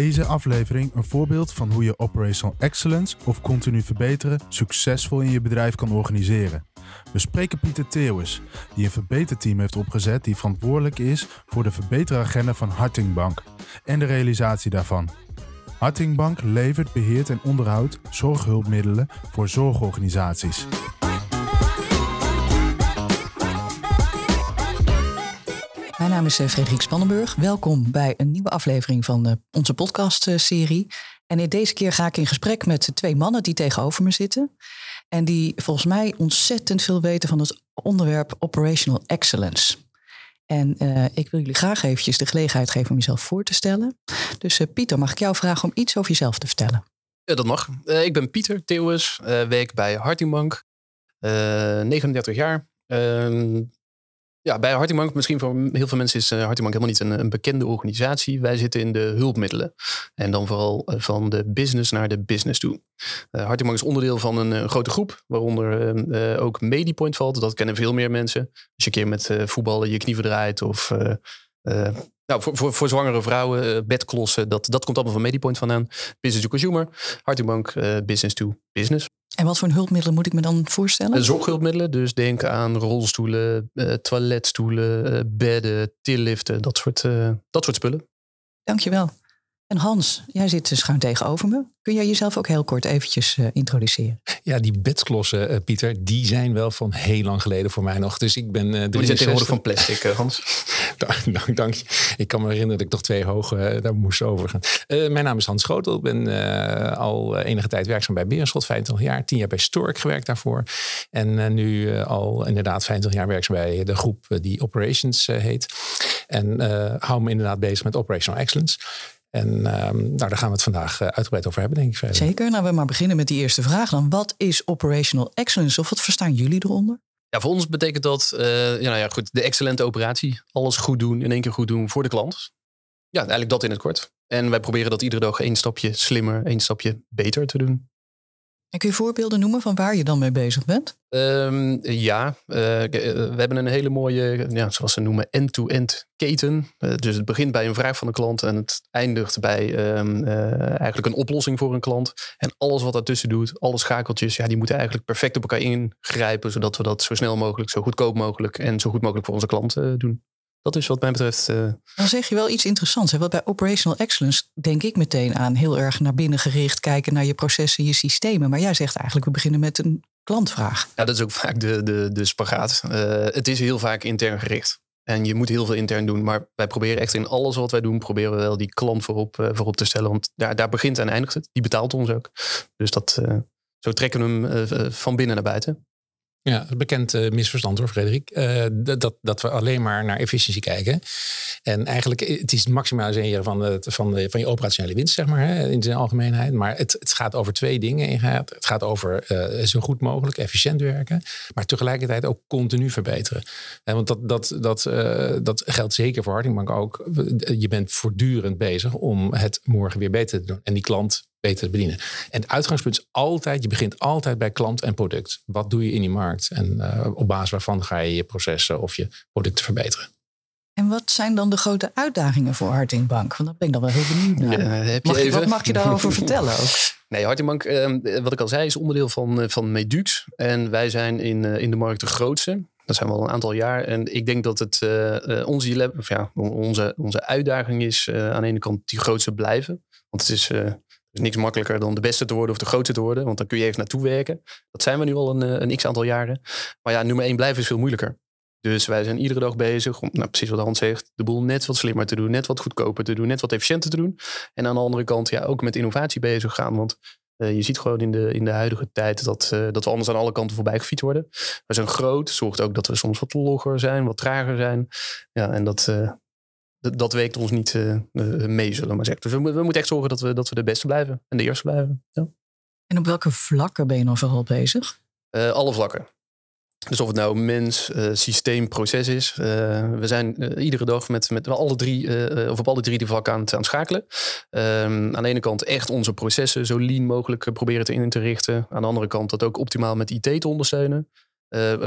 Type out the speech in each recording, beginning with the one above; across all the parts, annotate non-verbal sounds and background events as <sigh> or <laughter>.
deze aflevering een voorbeeld van hoe je operational excellence of continu verbeteren succesvol in je bedrijf kan organiseren. We spreken Pieter Theeuwis, die een verbeterteam heeft opgezet die verantwoordelijk is voor de verbeteragenda van Hartingbank en de realisatie daarvan. Hartingbank levert, beheert en onderhoudt zorghulpmiddelen voor zorgorganisaties. Naam is eh, Frederik Spannenburg. Welkom bij een nieuwe aflevering van eh, onze podcastserie. En in deze keer ga ik in gesprek met twee mannen die tegenover me zitten. En die volgens mij ontzettend veel weten van het onderwerp operational excellence. En uh, ik wil jullie graag eventjes de gelegenheid geven om jezelf voor te stellen. Dus Pieter, mag ik jou vragen om iets over jezelf te vertellen? Ja, dat mag. Ik ben Pieter Theeuwis, werk bij Hartingbank, 39 jaar. Ehm, ja, bij Hartingbank, misschien voor heel veel mensen is uh, Hartingbank helemaal niet een, een, bekende organisatie. Wij zitten in de hulpmiddelen. En dan vooral uh, van de business naar de business toe. Uh, Hartingbank is onderdeel van een, grote groep, waaronder ook Medipoint valt. Dat kennen veel meer mensen. Als je een keer met voetballen je knie verdraait of... nou, voor, voor, voor zwangere vrouwen, bedklossen, dat, dat komt allemaal van Medipoint vandaan. Business to consumer, Hartingbank, business to business. En wat voor hulpmiddelen moet ik me dan voorstellen? Zorghulpmiddelen, dus denk aan rolstoelen, uh, toiletstoelen, uh, bedden, tilliften, dat soort, uh, dat soort spullen. Dankjewel. En Hans, jij zit dus schuin tegenover me. Kun jij jezelf ook heel kort eventjes uh, introduceren? Ja, die bedklossen, uh, Pieter, die zijn wel van heel lang geleden voor mij nog. Dus ik ben. Uh, die zijn tegenwoordig van plastic, Hans. <laughs> dank, dank, dank, je. Ik kan me herinneren dat ik toch twee hoge daar moest overgaan. mijn naam is Hans Schotel. Ik ben al enige tijd werkzaam bij Berenschot, 25 jaar. 10 jaar bij Stork gewerkt daarvoor. En nu al inderdaad 25 jaar werkzaam bij de groep die Operations heet. En hou me inderdaad bezig met Operational Excellence. En um, nou, daar gaan we het vandaag uh, uitgebreid over hebben, denk ik. Verder. Zeker. Nou, we maar beginnen met die eerste vraag dan. Wat is operational excellence of wat verstaan jullie eronder? Ja, voor ons betekent dat uh, ja, nou ja, goed, de excellente operatie. Alles goed doen, in één keer goed doen voor de klant. Ja, eigenlijk dat in het kort. En wij proberen dat iedere dag één stapje slimmer, één stapje beter te doen. Kun je voorbeelden noemen van waar je dan mee bezig bent? Um, ja, uh, we hebben een hele mooie, ja, zoals ze noemen, end-to-end keten. Uh, dus het begint bij een vraag van de klant en het eindigt bij um, eigenlijk een oplossing voor een klant. En alles wat daartussen doet, alle schakeltjes, ja, die moeten eigenlijk perfect op elkaar ingrijpen, zodat we dat zo snel mogelijk, zo goedkoop mogelijk en zo goed mogelijk voor onze klant doen. Dat is wat mij betreft. Uh... Dan zeg je wel iets interessants. Hè? Want bij operational excellence denk ik meteen aan heel erg naar binnen gericht kijken naar je processen, je systemen. Maar jij zegt eigenlijk, we beginnen met een klantvraag. Ja, dat is ook vaak de, de, de spagaat. Uh, het is heel vaak intern gericht. En je moet heel veel intern doen. Maar wij proberen echt in alles wat wij doen, proberen we wel die klant voorop, uh, voorop te stellen. Want daar, daar begint en eindigt het. Die betaalt ons ook. Dus dat, zo trekken we hem van binnen naar buiten. Ja, bekend uh, misverstand hoor, Frederik. Uh, dat, dat we alleen maar naar efficiëntie kijken. En eigenlijk, eh, het is het maximaliseren van, van, de, van je operationele winst, zeg maar, hè, in zijn algemeenheid. Maar het, het gaat over twee dingen. Het gaat over zo goed mogelijk, efficiënt werken. Maar tegelijkertijd ook continu verbeteren. En want dat, dat, dat, dat geldt zeker voor Hartingbank ook. Je bent voortdurend bezig om het morgen weer beter te doen. En die klant beter te bedienen. En het uitgangspunt is altijd, je begint altijd bij klant en product. Wat doe je in die markt? En uh, op basis waarvan ga je je processen of je producten verbeteren. En wat zijn dan de grote uitdagingen voor Hartingbank? Want daar ben ik dan wel heel benieuwd naar. Ja, heb je mag je, wat mag je daarover <laughs> vertellen ook? Nee, Hartingbank, eh, wat ik al zei, is onderdeel van, uh, van Medux. En wij zijn in, uh, in de markt de grootste. Dat zijn we al een aantal jaar. En ik denk dat het uh, onze, of ja, onze, onze uitdaging is aan de ene kant die grootste blijven. Want het is is niks makkelijker dan de beste te worden of de grootste te worden. Want dan kun je even naartoe werken. Dat zijn we nu al een, eh, een x aantal jaren. Maar ja, nummer één blijven is veel moeilijker. Dus wij zijn iedere dag bezig om, nou, precies wat Hans zegt, de boel net wat slimmer te doen, net wat goedkoper te doen, net wat efficiënter te doen. En aan de andere kant ja, ook met innovatie bezig gaan. Want uh, je ziet gewoon in de, in de huidige tijd dat, uh, dat we anders aan alle kanten voorbij gefietst worden. We zijn groot, zorgt ook dat we soms wat logger zijn, wat trager zijn. Ja, en dat, dat, weekt ons niet uh, mee, zullen we maar zeggen. Dus we, we, moeten echt zorgen dat we, dat we de beste blijven en de eerste blijven. Ja. En op welke vlakken ben je dan vooral bezig? Uh, alle vlakken. Dus of het nou mens, uh, systeem, proces is. we zijn iedere dag met, met alle drie, of op alle drie die vlakken aan het, aan het schakelen. Um, aan de ene kant echt onze processen zo lean mogelijk proberen te in te richten. Aan de andere kant dat ook optimaal met IT te ondersteunen.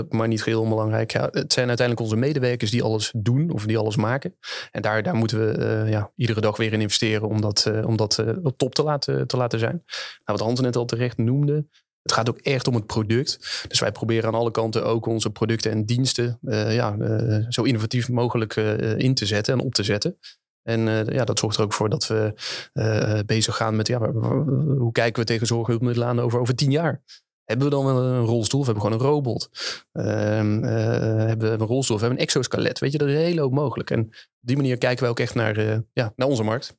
Maar niet geheel onbelangrijk. Ja, het zijn uiteindelijk onze medewerkers die alles doen of die alles maken. En daar, daar moeten we ja, iedere dag weer in investeren om dat, om dat top te laten, te laten zijn. Nou, wat Hans net al terecht noemde, het gaat ook echt om het product. Dus wij proberen aan alle kanten ook onze producten en diensten ja, zo innovatief mogelijk in te zetten en op te zetten. En ja, dat zorgt er ook voor dat we bezig gaan met ja, hoe kijken we tegen zorghulpmiddelen aan over, over tien jaar. Hebben we dan een rolstoel of hebben we gewoon een robot? Uh, hebben we een rolstoel of hebben we een exoskelet? Weet je, dat is een hele hoop mogelijk. En op die manier kijken we ook echt naar, ja, naar onze markt.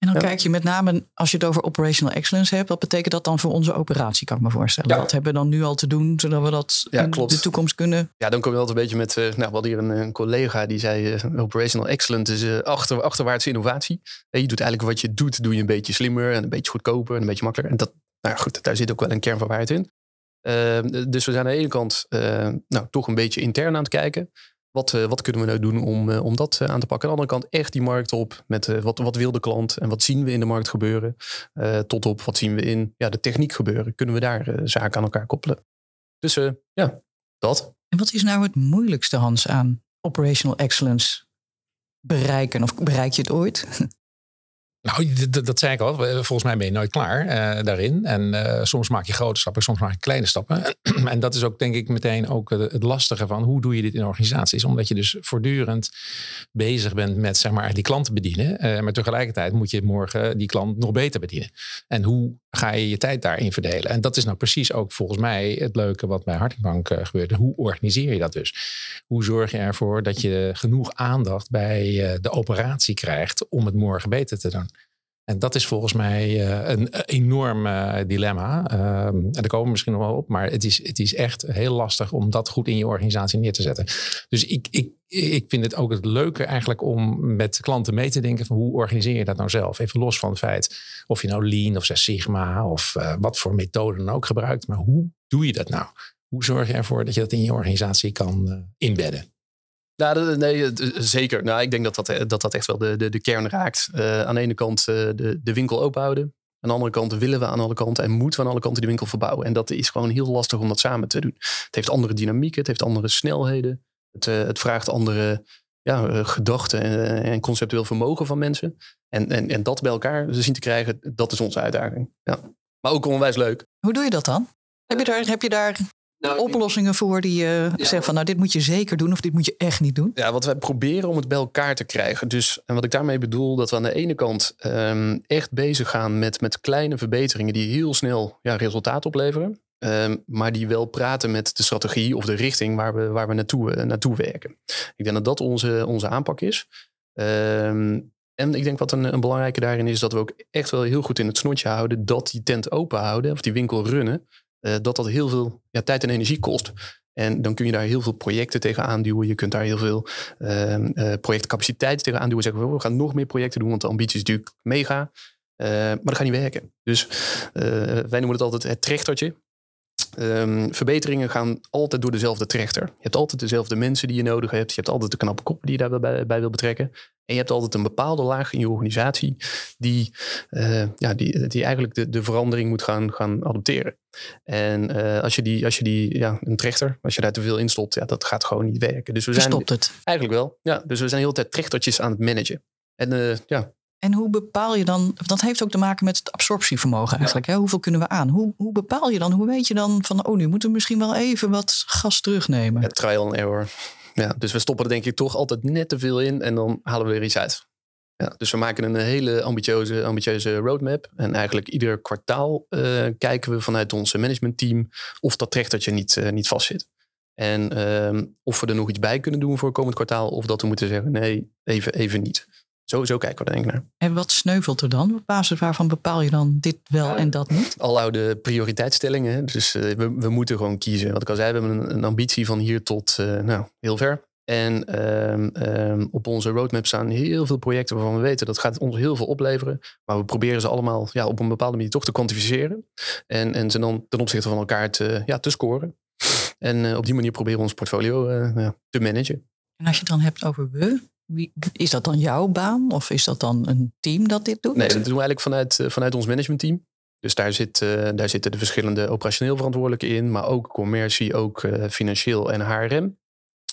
En dan kijk je met name, als je het over operational excellence hebt, wat betekent dat dan voor onze operatie, kan ik me voorstellen. Wat hebben we dan nu al te doen, zodat we dat in de toekomst kunnen? Ja, dan kom je altijd een beetje met, uh, nou, we hadden hier een, een collega die zei, uh, operational excellence is uh, achter, achterwaartse innovatie. je doet eigenlijk wat je doet, doe je een beetje slimmer en een beetje goedkoper en een beetje makkelijker. En dat, nou goed, daar zit ook wel een kern van waarheid in. Ehm, dus we zijn aan de ene kant nou, toch een beetje intern aan het kijken. Wat, uh, wat kunnen we nou doen om, uh, om dat uh, aan te pakken? Aan de andere kant echt die markt op met wat, wat wil de klant en wat zien we in de markt gebeuren? tot op wat zien we in ja, de techniek gebeuren? Kunnen we daar zaken aan elkaar koppelen? Dus ja, dat. En wat is nou het moeilijkste, Hans, aan operational excellence bereiken? Of bereik je het ooit? <laughs> Nou, dat, zei ik al. Volgens mij ben je nooit klaar uh, daarin. En uh, soms maak je grote stappen, soms maak je kleine stappen. <clears throat> en dat is ook denk ik meteen ook het lastige van hoe doe je dit in organisaties. Omdat je dus voortdurend bezig bent met zeg maar die klanten bedienen. Maar tegelijkertijd moet je morgen die klant nog beter bedienen. En hoe ga je je tijd daarin verdelen? En dat is nou precies ook volgens mij het leuke wat bij Hartingbank gebeurt. Hoe organiseer je dat dus? Hoe zorg je ervoor dat je genoeg aandacht bij de operatie krijgt om het morgen beter te doen? En dat is volgens mij uh, een enorm uh, dilemma. Uh, en daar komen we misschien nog wel op. Maar het is, het is echt heel lastig om dat goed in je organisatie neer te zetten. Dus ik, ik, ik vind het ook het leuke eigenlijk om met klanten mee te denken van hoe organiseer je dat nou zelf? Even los van het feit of je nou Lean of Zes Sigma of wat voor methode dan ook gebruikt. Maar hoe doe je dat nou? Hoe zorg je ervoor dat je dat in je organisatie kan inbedden? Nou, nee, zeker. Nou, ik denk dat dat, eh, dat, dat echt wel de, de, de kern raakt. Uh, aan de ene kant de, de winkel open houden. Aan de andere kant willen we aan alle kanten en moeten we aan alle kanten die winkel verbouwen. En dat is gewoon heel lastig om dat samen te doen. Het heeft andere dynamieken, het heeft andere snelheden. Het, het vraagt andere ja, gedachten en, en, conceptueel vermogen van mensen. En, en, en dat bij elkaar zien te krijgen, dat is onze uitdaging. Ja. Maar ook onwijs leuk. Hoe doe je dat dan? Heb je daar, heb je daar nou, oplossingen voor die je uh, zeggen van nou dit moet je zeker doen of dit moet je echt niet doen? Ja, wat wij proberen om het bij elkaar te krijgen. Dus en wat ik daarmee bedoel, dat we aan de ene kant um, echt bezig gaan met, met kleine verbeteringen die heel snel ja, resultaat opleveren. Um, maar die wel praten met de strategie of de richting waar we, waar we naartoe, uh, naartoe werken. Ik denk dat dat onze, onze aanpak is. Um, en ik denk wat een, een, belangrijke daarin is, dat we ook echt wel heel goed in het snotje houden dat die tent open houden of die winkel runnen uh, dat dat heel veel ja, tijd en energie kost. En dan kun je daar heel veel projecten tegen aanduwen. Je kunt daar heel veel uh, projectcapaciteit tegen aanduwen. Zeggen we, gaan nog meer projecten doen, want de ambitie is natuurlijk mega. Uh, maar dat gaat niet werken. Dus wij noemen het altijd het trechtertje. Um, verbeteringen gaan altijd door dezelfde trechter. Je hebt altijd dezelfde mensen die je nodig hebt. Je hebt altijd de knappe kop die je daarbij bij wil betrekken. En je hebt altijd een bepaalde laag in je organisatie die, uh, ja, die, die eigenlijk de, de verandering moet gaan, gaan adopteren. En uh, als je die, als je die ja, een trechter, als je daar te veel in stopt, ja, dat gaat gewoon niet werken. Dus we zijn Stopt het? Eigenlijk wel. Ja, dus we zijn heel de tijd trechtertjes aan het managen. En uh, ja, en hoe bepaal je dan, dat heeft ook te maken met het absorptievermogen eigenlijk. Hè? Hoeveel kunnen we aan? Hoe, hoe bepaal je dan, hoe weet je dan van, oh nu moeten we misschien wel even wat gas terugnemen? Ja, trial and error. Ja, dus we stoppen er denk ik toch altijd net te veel in en dan halen we er iets uit. Ja, dus we maken een hele ambitieuze, ambitieuze roadmap. En eigenlijk ieder kwartaal uh, kijken we vanuit ons managementteam of dat trechtertje niet, uh, niet vastzit. En uh, of we er nog iets bij kunnen doen voor komend kwartaal. Of dat we moeten zeggen, nee, even, even niet. Zo, zo kijken we denk ik naar. En wat sneuvelt er dan? Op basis waarvan bepaal je dan dit wel en dat niet? Al oude prioriteitsstellingen. Dus uh, we, we moeten gewoon kiezen. Wat ik al zei, we hebben een, een ambitie van hier tot uh, nou, heel ver. En um, um, op onze roadmap staan heel veel projecten waarvan we weten dat gaat ons heel veel opleveren. Maar we proberen ze allemaal ja, op een bepaalde manier toch te kwantificeren. En, en ze dan ten opzichte van elkaar te, ja, te scoren. En uh, op die manier proberen we ons portfolio ja, te managen. En als je het dan hebt over we, wie, is dat dan jouw baan of is dat dan een team dat dit doet? Nee, dat doen we eigenlijk vanuit, uh, vanuit ons managementteam. Dus daar, zit, daar zitten de verschillende operationeel verantwoordelijken in, maar ook commercie, ook financieel en HRM.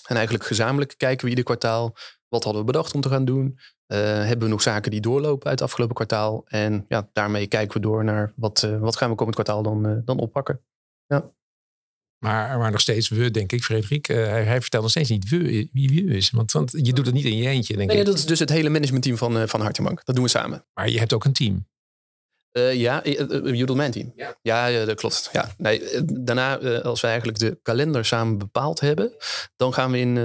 En eigenlijk gezamenlijk kijken we ieder kwartaal wat hadden we bedacht om te gaan doen. hebben we nog zaken die doorlopen uit het afgelopen kwartaal? En ja, daarmee kijken we door naar wat, wat gaan we komend kwartaal dan, dan oppakken. Ja. Maar, maar nog steeds we, denk ik, Frederik. Uh, hij, hij, vertelt nog steeds niet we, wie we is. Want, want je doet het niet in je eentje, denk nee, ik. dat is dus het hele managementteam van, uh, van Hartenbank. Dat doen we samen. Maar je hebt ook een team. Uh, ja, bedoelt mijn team. Ja, ja dat klopt. Ja, nee, daarna, als we eigenlijk de kalender samen bepaald hebben, dan gaan we in,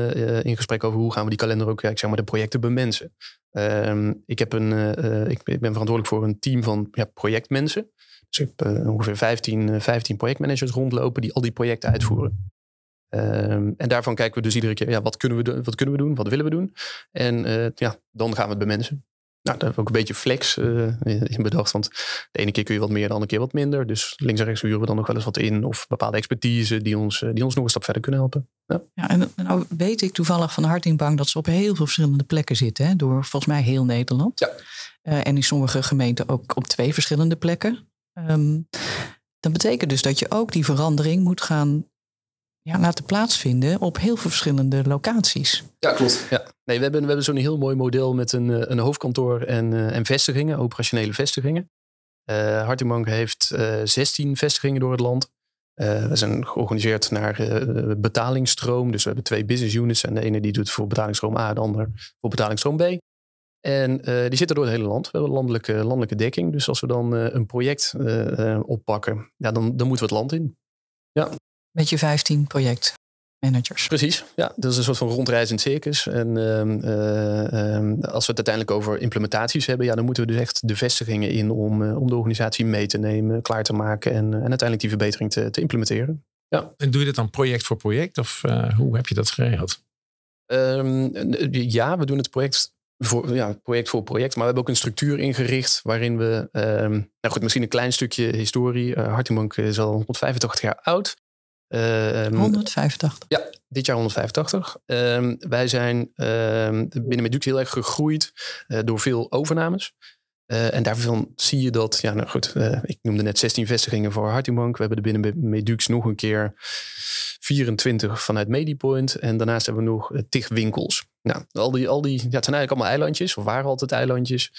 in gesprek over hoe gaan we die kalender ook, ik zeg maar, de projecten bemensen. Ehm, ik, heb een, ik ben verantwoordelijk voor een team van ja, projectmensen. Dus ik heb ongeveer 15, 15 projectmanagers rondlopen die al die projecten uitvoeren. Um, en daarvan kijken we dus iedere keer, ja, wat kunnen we doen, wat kunnen we doen, wat willen we doen? En uh, ja, dan gaan we het bemensen. Nou, daar heb ik ook een beetje flex uh, in bedacht. Want de ene keer kun je wat meer, de andere keer wat minder. Dus links en rechts huren we dan nog wel eens wat in. Of bepaalde expertise die ons, die ons nog een stap verder kunnen helpen. Ja, ja en nou weet ik toevallig van Hartingbank dat ze op heel veel verschillende plekken zitten. Hè, door volgens mij heel Nederland. Ja. En in sommige gemeenten ook op twee verschillende plekken. Um, dat betekent dus dat je ook die verandering moet gaan ja, laten plaatsvinden op heel veel verschillende locaties. Ja, klopt. Ja. Nee, we hebben, we hebben zo'n heel mooi model met een, een hoofdkantoor en, uh, en vestigingen, operationele vestigingen. Uh, Hartingbank heeft uh, 16 vestigingen door het land. Uh, we zijn georganiseerd naar betalingsstroom. Dus we hebben twee business units. En de ene die doet voor betalingsstroom A, de ander voor betalingsstroom B. En uh, die zitten door het hele land. We hebben landelijke, landelijke dekking. Dus als we dan uh, een project uh, oppakken, ja, dan, dan moeten we het land in. Ja. Met je 15 projectmanagers. Precies, ja. Dat is een soort van rondreizend circus. En ehm, ehm, als we het uiteindelijk over implementaties hebben, ja, dan moeten we dus echt de vestigingen in om, om de organisatie mee te nemen, klaar te maken en, en uiteindelijk die verbetering te, te implementeren. Ja. En doe je dat dan project voor project of hoe heb je dat geregeld? Um, ja, we doen het project voor, ja, project voor project. Maar we hebben ook een structuur ingericht waarin we, um, nou goed, misschien een klein stukje historie. Uh, Hartingbank is al 185 jaar oud. Um, 185? Ja, dit jaar 185. Um, wij zijn binnen Medux heel erg gegroeid uh, door veel overnames. Uh, en daarvan zie je dat, ja, nou goed, uh, ik noemde net 16 vestigingen voor Hartingbank. We hebben er binnen Medux nog een keer 24 vanuit Medipoint. En daarnaast hebben we nog uh, tig winkels. Nou, al die, al die, ja, het zijn eigenlijk allemaal eilandjes, of waren altijd eilandjes.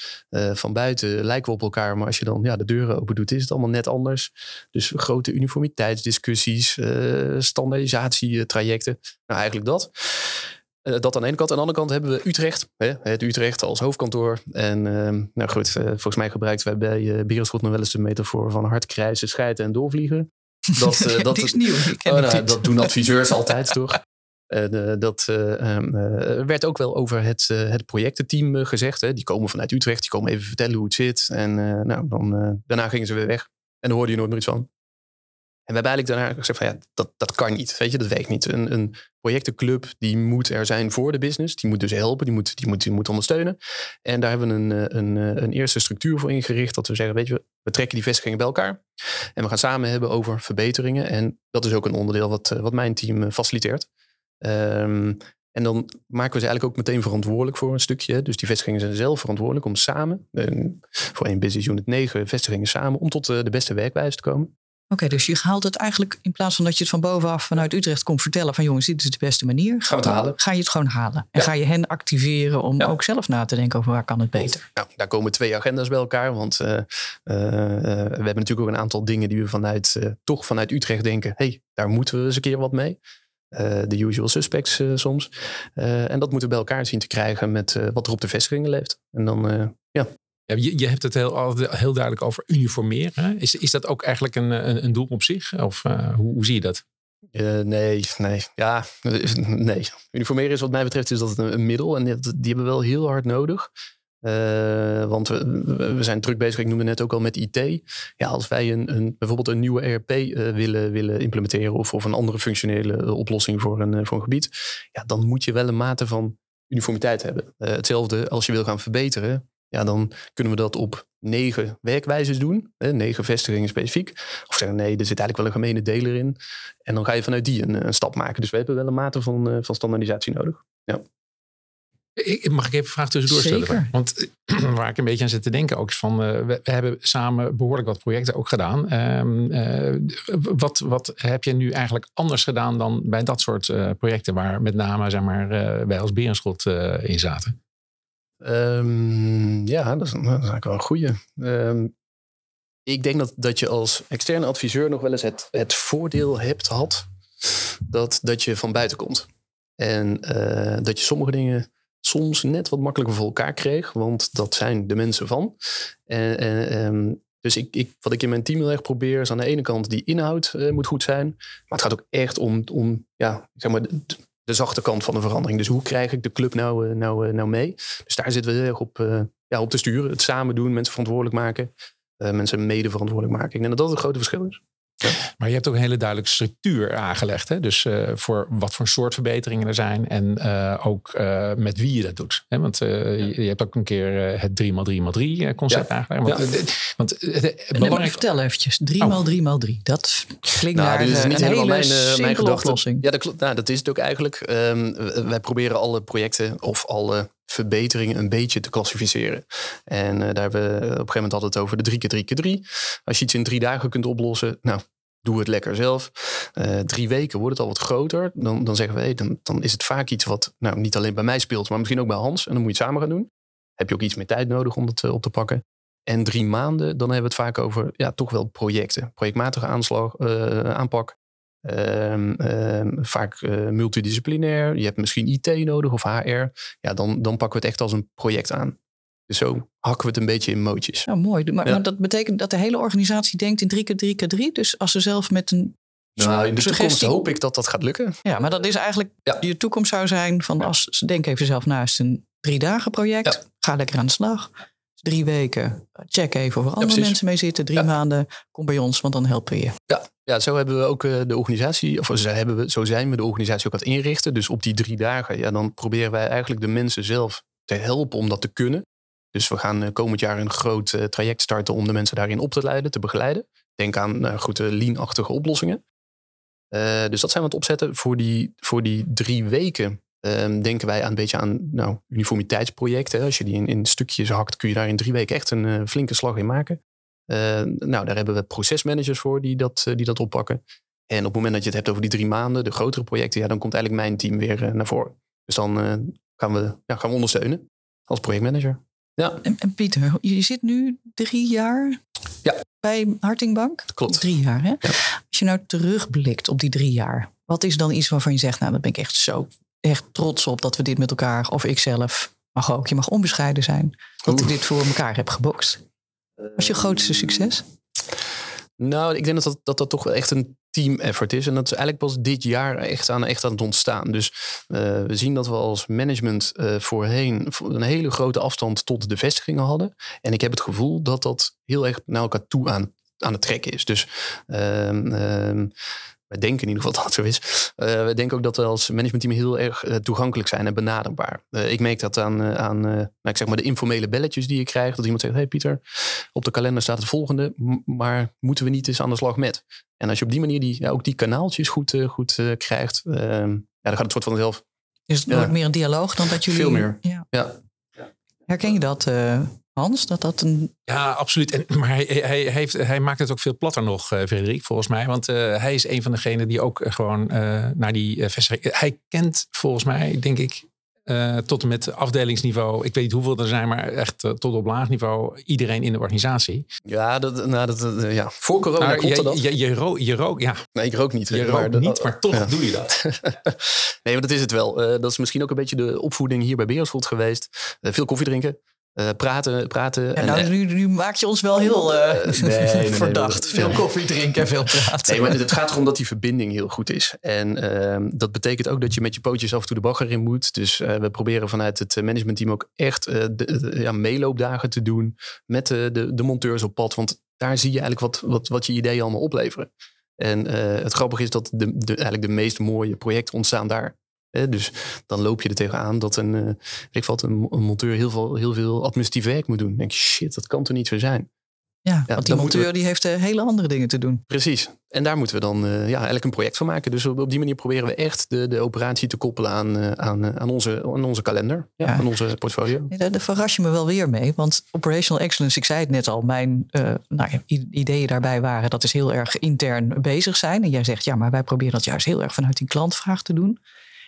van buiten lijken we op elkaar, maar als je dan ja, de deuren open doet, is het allemaal net anders. Dus grote uniformiteitsdiscussies, standaardisatietrajecten. Nou, eigenlijk dat. Uh, dat aan de ene kant. Aan de andere kant hebben we Utrecht. Hè, het Utrecht als hoofdkantoor. En uh, nou goed, uh, volgens mij gebruiken wij bij uh, Berenschot nog wel eens de metafoor van hard krijzen, scheiden en doorvliegen. <laughs> Dat, ja, dat is nieuw. Oh, nou, dat doen adviseurs altijd, toch? En dat um, werd ook wel over het, het projectenteam gezegd. Hè. Die komen vanuit Utrecht, die komen even vertellen hoe het zit. En nou, dan, daarna gingen ze weer weg. En dan hoorde je nooit meer iets van. En we hebben eigenlijk daarna gezegd van ja, dat, dat kan niet. Weet je, dat werkt niet. Een, een projectenclub die moet er zijn voor de business. Die moet dus helpen, die moet, die moet, die moet ondersteunen. En daar hebben we een, een, een eerste structuur voor ingericht. Dat we zeggen, weet je, we trekken die vestigingen bij elkaar. En we gaan samen hebben over verbeteringen. En dat is ook een onderdeel wat, wat mijn team faciliteert. Um, en dan maken we ze eigenlijk ook meteen verantwoordelijk voor een stukje. Dus die vestigingen zijn zelf verantwoordelijk om samen, voor één business unit negen vestigingen samen, om tot de beste werkwijze te komen. Oké, okay, dus je haalt het eigenlijk in plaats van dat je het van bovenaf vanuit Utrecht komt vertellen van jongens, dit is de beste manier. We het halen? Ga je het gewoon halen. En ja. ga je hen activeren om ja. ook zelf na te denken over waar kan het beter. Nou, daar komen twee agenda's bij elkaar. Want uh, uh, uh, we hebben natuurlijk ook een aantal dingen die we vanuit, toch vanuit Utrecht denken. hey, daar moeten we eens een keer wat mee. De usual suspects soms. en dat moeten we bij elkaar zien te krijgen met wat er op de vestigingen leeft. En dan, ja, ja, je, je hebt het heel, heel duidelijk over uniformeren. Is, is dat ook eigenlijk een, een, een doel op zich? Of hoe, hoe zie je dat? Uh, nee, nee. Ja, nee. Uniformeren is wat mij betreft is dat een, een middel. En die, die hebben we wel heel hard nodig. Uh, want we, zijn druk bezig, ik noemde net ook al met IT. Ja, als wij een, een bijvoorbeeld een nieuwe ERP uh, willen, willen implementeren of, of een andere functionele oplossing voor een, voor een gebied, ja, dan moet je wel een mate van uniformiteit hebben. Hetzelfde als je wil gaan verbeteren ja, dan kunnen we dat op negen werkwijzes doen. Hè, negen vestigingen specifiek. Of zeggen, nee, er zit eigenlijk wel een gemene deler in. En dan ga je vanuit die een, een stap maken. Dus we hebben wel een mate van, van standaardisatie nodig. Ja. Ik, mag ik even een vraag tussendoor Zeker. stellen? Want <clears throat> waar ik een beetje aan zit te denken ook is van... eh, we, we hebben samen behoorlijk wat projecten ook gedaan. Ehm, eh, wat, wat heb je nu eigenlijk anders gedaan dan bij dat soort eh, projecten... waar met name zeg maar, eh, wij als Berenschot eh, in zaten? Ehm, ja, dat is, dat is eigenlijk wel een goeie. Ehm, ik denk dat, dat je als externe adviseur nog wel eens het, het voordeel hebt had dat, dat je van buiten komt. En eh, dat je sommige dingen soms net wat makkelijker voor elkaar kreeg, want dat zijn de mensen van. En, en, ehm, dus ik, ik, wat ik in mijn team heel erg probeer is aan de ene kant die inhoud eh, moet goed zijn, maar het gaat ook echt om, om ja, zeg maar, de, zachte kant van de verandering. Dus hoe krijg ik de club nou, eh, nou, eh, nou mee? Dus daar zitten we heel erg op, ja, op te sturen. Het samen doen, mensen verantwoordelijk maken. mensen mede verantwoordelijk maken. Ik denk dat dat een grote verschil is. Maar je hebt ook een hele duidelijke structuur aangelegd. Hè? Dus eh, voor wat voor soort verbeteringen er zijn. En eh, ook eh, met wie je dat doet. Hè? Want eh, je, je hebt ook een keer het 3x3x3 concept Ja. aangelegd. Want, Ja. eh, want het, het Nee, maar belangrijk... vertel eventjes. 3 Oh. x 3 x 3 Dat klinkt Nou, naar is niet een helemaal hele mijn, mijn gedachte. oplossing. Ja, dat, nou, dat is het ook eigenlijk. Ehm, w- wij proberen alle projecten of alle verbeteringen een beetje te klassificeren. En eh, daar hebben we op een gegeven moment altijd over de 3 keer 3 keer 3 Als je iets in drie dagen kunt oplossen, nou, doe het lekker zelf. Eh, drie weken wordt het al wat groter. Dan, dan zeggen we, dan, dan is het vaak iets wat nou, niet alleen bij mij speelt, maar misschien ook bij Hans. En dan moet je het samen gaan doen. Heb je ook iets meer tijd nodig om het eh, op te pakken. En drie maanden, dan hebben we het vaak over ja, toch wel projecten. Projectmatige aanslag, aanpak. Ehm, ehm, vaak eh, multidisciplinair. Je hebt misschien IT nodig of HR. Ja, dan, dan pakken we het echt als een project aan. Dus zo hakken we het een beetje in mootjes. Nou, mooi. Maar, Ja. maar dat betekent dat de hele organisatie denkt in 3 keer 3 keer 3 Dus als ze zelf met een Nou, in de toekomst hoop ik dat dat gaat lukken. Ja, maar dat is eigenlijk Ja. je toekomst zou zijn van als ze denk even zelf naast een drie dagen project. Ga lekker aan de slag. Drie weken, check even of er andere mensen mee zitten. Drie maanden, kom bij ons, want dan helpen we je. Ja, ja zo hebben we ook eh, de organisatie, of zo, hebben we, zo zijn we de organisatie ook aan het inrichten. Dus op die drie dagen, ja, dan proberen wij eigenlijk de mensen zelf te helpen om dat te kunnen. Dus we gaan eh, komend jaar een groot eh, traject starten om de mensen daarin op te leiden, te begeleiden. Denk aan goed, eh, lean-achtige oplossingen. Dus dat zijn we aan het opzetten. Voor die, voor die drie weken ehm, denken wij aan een beetje aan nou, uniformiteitsprojecten. Als je die in, in stukjes hakt, kun je daar in drie weken echt een flinke slag in maken. Eh, nou, daar hebben we procesmanagers voor die dat, eh, die dat oppakken. En op het moment dat je het hebt over die drie maanden, de grotere projecten, ja, dan komt eigenlijk mijn team weer eh, naar voren. Dus dan gaan, we, ja, gaan we ondersteunen als projectmanager. Ja, En, en Pieter, je zit nu drie jaar Ja. bij Hartingbank? klopt. Drie jaar, hè? Als je nou terugblikt op die drie jaar, wat is dan iets waarvan je zegt, nou, daar ben ik echt zo echt trots op dat we dit met elkaar, of ik zelf, mag ook, je mag onbescheiden zijn, dat ik dit voor elkaar heb gebokst. Wat is je grootste succes? Nou, ik denk dat dat, dat dat toch wel echt een team effort is. En dat is eigenlijk pas dit jaar echt aan, echt aan het ontstaan. Dus eh, we zien dat we als management eh, voorheen een hele grote afstand tot de vestigingen hadden. En ik heb het gevoel dat dat heel erg naar elkaar toe aan, aan het trekken is. Dus ehm, ehm, wij denken in ieder geval <laughs> dat het zo is. Eh, we denken ook dat we als managementteam heel erg eh, toegankelijk zijn en benaderbaar. Eh, ik merk dat aan, aan nou, ik zeg maar de informele belletjes die je krijgt. Dat iemand zegt, hey Pieter, op de kalender staat het volgende. Maar moeten we niet eens aan de slag met? En als je op die manier die, ja, ook die kanaaltjes goed, goed krijgt. ehm, ja, dan gaat het soort van vanzelf. Is het Ja. meer een dialoog dan dat jullie... Veel meer. Ja. Ja. Herken je dat, Hans? Dat dat een... Ja, absoluut. En, maar hij, hij, heeft, hij maakt het ook veel platter nog, eh Frederik, volgens mij. Want eh, hij is een van degenen die ook eh, gewoon eh, naar die eh, vestiging... Hij kent volgens mij, denk ik, eh, tot en met afdelingsniveau... Ik weet niet hoeveel er zijn, maar echt tot op laag niveau... iedereen in de organisatie. Ja, dat, nou, dat, ja. voor corona Maar klopte je, dat. je, je, ro- je rook, ja, Nee, ik rook niet. je rookt dat- niet, maar toch ja. doe je dat. <laughs> nee, maar dat is het wel. Eh, dat is misschien ook een beetje de opvoeding hier bij Beerschot geweest. Veel koffie drinken. Eh, praten, praten. Ja, nou, eh, nu, nu maak je ons wel heel eh, nee, nee, nee, <laughs> verdacht. veel koffie drinken en veel praten. Nee, maar het gaat erom dat die verbinding heel goed is. En ehm, dat betekent ook dat je met je pootjes af en toe de bagger in moet. Dus eh, we proberen vanuit het managementteam ook echt eh, de, de- ja, meeloopdagen te doen met de, de, de monteurs op pad. Want daar zie je eigenlijk wat, wat, wat je ideeën allemaal opleveren. En eh, het grappige is dat de, de, eigenlijk de meest mooie projecten ontstaan daar. Hè, dus dan loop je er tegenaan dat een, eh, ik wat, een, een monteur heel veel, heel veel administratief werk moet doen. Dan denk je, shit, dat kan toch niet zo zijn? Ja, want die monteur die heeft hele andere dingen te doen. Precies. En daar moeten we dan uh, ja, eigenlijk een project van maken. Dus op, op, die manier proberen we echt de, de operatie te koppelen aan, aan, aan, onze, aan onze kalender, ja, aan onze portfolio. Ja, daar, verras je me wel weer mee. Want operational excellence, ik zei het net al, mijn uh, nou ja, ideeën daarbij waren dat is heel erg intern bezig zijn. En jij zegt ja, maar wij proberen dat juist heel erg vanuit die klantvraag te doen.